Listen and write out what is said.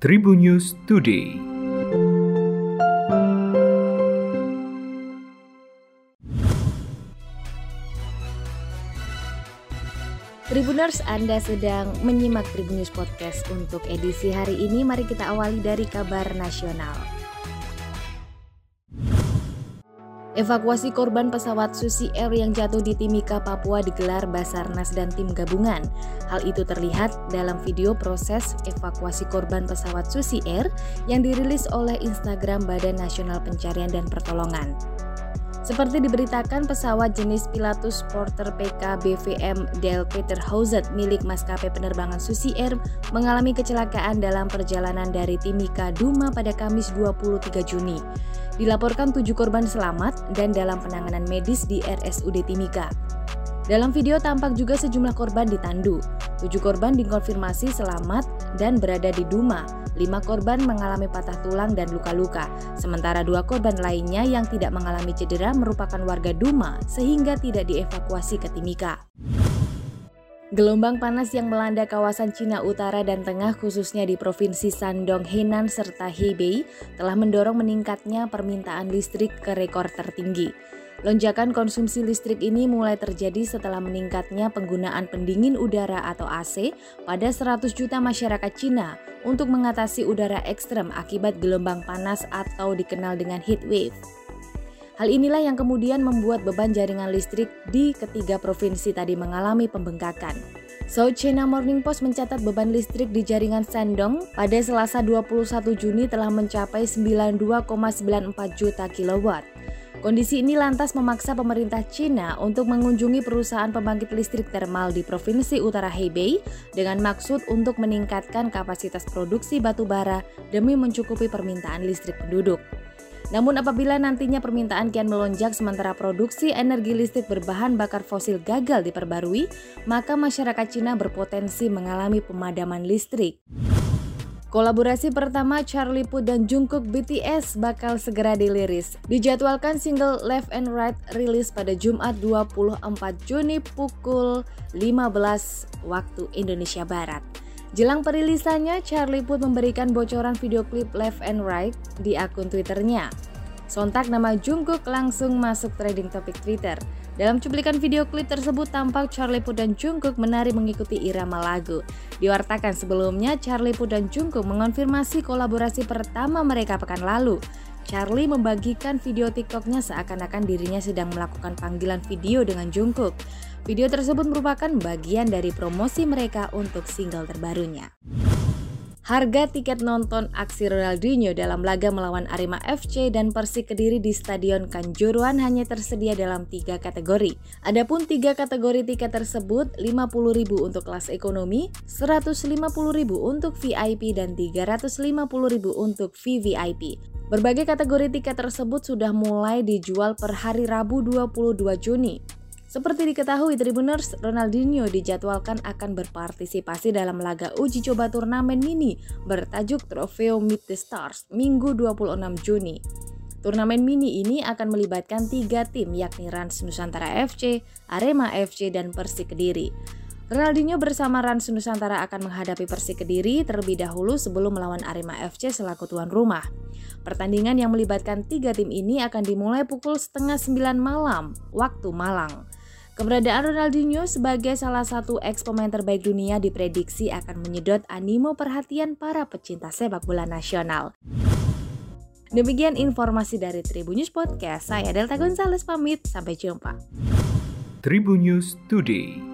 Tribun News Today. Tribuners, Anda sedang menyimak Tribun News Podcast untuk edisi hari ini. Mari kita awali dari kabar nasional. Evakuasi korban pesawat Susi Air yang jatuh di Timika, Papua digelar Basarnas dan tim gabungan. Hal itu terlihat dalam video proses evakuasi korban pesawat Susi Air yang dirilis oleh Instagram Badan Nasional Pencarian dan Pertolongan. Seperti diberitakan, pesawat jenis Pilatus Porter PK BVM Del milik maskapai penerbangan Susi Air mengalami kecelakaan dalam perjalanan dari Timika, Duma pada Kamis 23 Juni. Dilaporkan tujuh korban selamat dan dalam penanganan medis di RSUD Timika. Dalam video tampak juga sejumlah korban ditandu. Tujuh korban dikonfirmasi selamat dan berada di Duma. Lima korban mengalami patah tulang dan luka-luka, sementara dua korban lainnya yang tidak mengalami cedera merupakan warga Duma sehingga tidak dievakuasi ke Timika. Gelombang panas yang melanda kawasan Cina Utara dan Tengah khususnya di Provinsi Shandong, Henan, serta Hebei telah mendorong meningkatnya permintaan listrik ke rekor tertinggi. Lonjakan konsumsi listrik ini mulai terjadi setelah meningkatnya penggunaan pendingin udara atau AC pada 100 juta masyarakat Cina untuk mengatasi udara ekstrem akibat gelombang panas atau dikenal dengan heat wave. Hal inilah yang kemudian membuat beban jaringan listrik di ketiga provinsi tadi mengalami pembengkakan. South China Morning Post mencatat beban listrik di jaringan Shandong pada Selasa 21 Juni telah mencapai 92,94 juta kilowatt. Kondisi ini lantas memaksa pemerintah China untuk mengunjungi perusahaan pembangkit listrik termal di Provinsi Utara Hebei dengan maksud untuk meningkatkan kapasitas produksi batu bara demi mencukupi permintaan listrik penduduk. Namun apabila nantinya permintaan kian melonjak sementara produksi energi listrik berbahan bakar fosil gagal diperbarui, maka masyarakat Cina berpotensi mengalami pemadaman listrik. Kolaborasi pertama Charlie Puth dan Jungkook BTS bakal segera diliris. Dijadwalkan single Left and Right rilis pada Jumat 24 Juni pukul 15 waktu Indonesia Barat. Jelang perilisannya, Charlie Puth memberikan bocoran video klip Left and Right di akun Twitternya. Sontak nama Jungkook langsung masuk trending topik Twitter. Dalam cuplikan video klip tersebut tampak Charlie Puth dan Jungkook menari mengikuti irama lagu. Diwartakan sebelumnya, Charlie Puth dan Jungkook mengonfirmasi kolaborasi pertama mereka pekan lalu. Charlie membagikan video TikToknya seakan-akan dirinya sedang melakukan panggilan video dengan Jungkook. Video tersebut merupakan bagian dari promosi mereka untuk single terbarunya. Harga tiket nonton aksi Ronaldinho dalam laga melawan Arema FC dan Persik Kediri di Stadion Kanjuruhan hanya tersedia dalam tiga kategori. Adapun tiga kategori tiket tersebut 50.000 untuk kelas ekonomi, 150.000 untuk VIP dan 350.000 untuk VVIP. Berbagai kategori tiket tersebut sudah mulai dijual per hari Rabu 22 Juni. Seperti diketahui Tribuners, Ronaldinho dijadwalkan akan berpartisipasi dalam laga uji coba turnamen mini bertajuk Trofeo Meet the Stars Minggu 26 Juni. Turnamen mini ini akan melibatkan tiga tim yakni Rans Nusantara FC, Arema FC, dan Persik Kediri. Ronaldinho bersama Rans Nusantara akan menghadapi Persik Kediri terlebih dahulu sebelum melawan Arema FC selaku tuan rumah. Pertandingan yang melibatkan tiga tim ini akan dimulai pukul setengah sembilan malam waktu Malang. Keberadaan Ronaldinho sebagai salah satu ex pemain terbaik dunia diprediksi akan menyedot animo perhatian para pecinta sepak bola nasional. Demikian informasi dari Tribun News Podcast. Saya Delta Gonzales pamit. Sampai jumpa. Tribun News Today.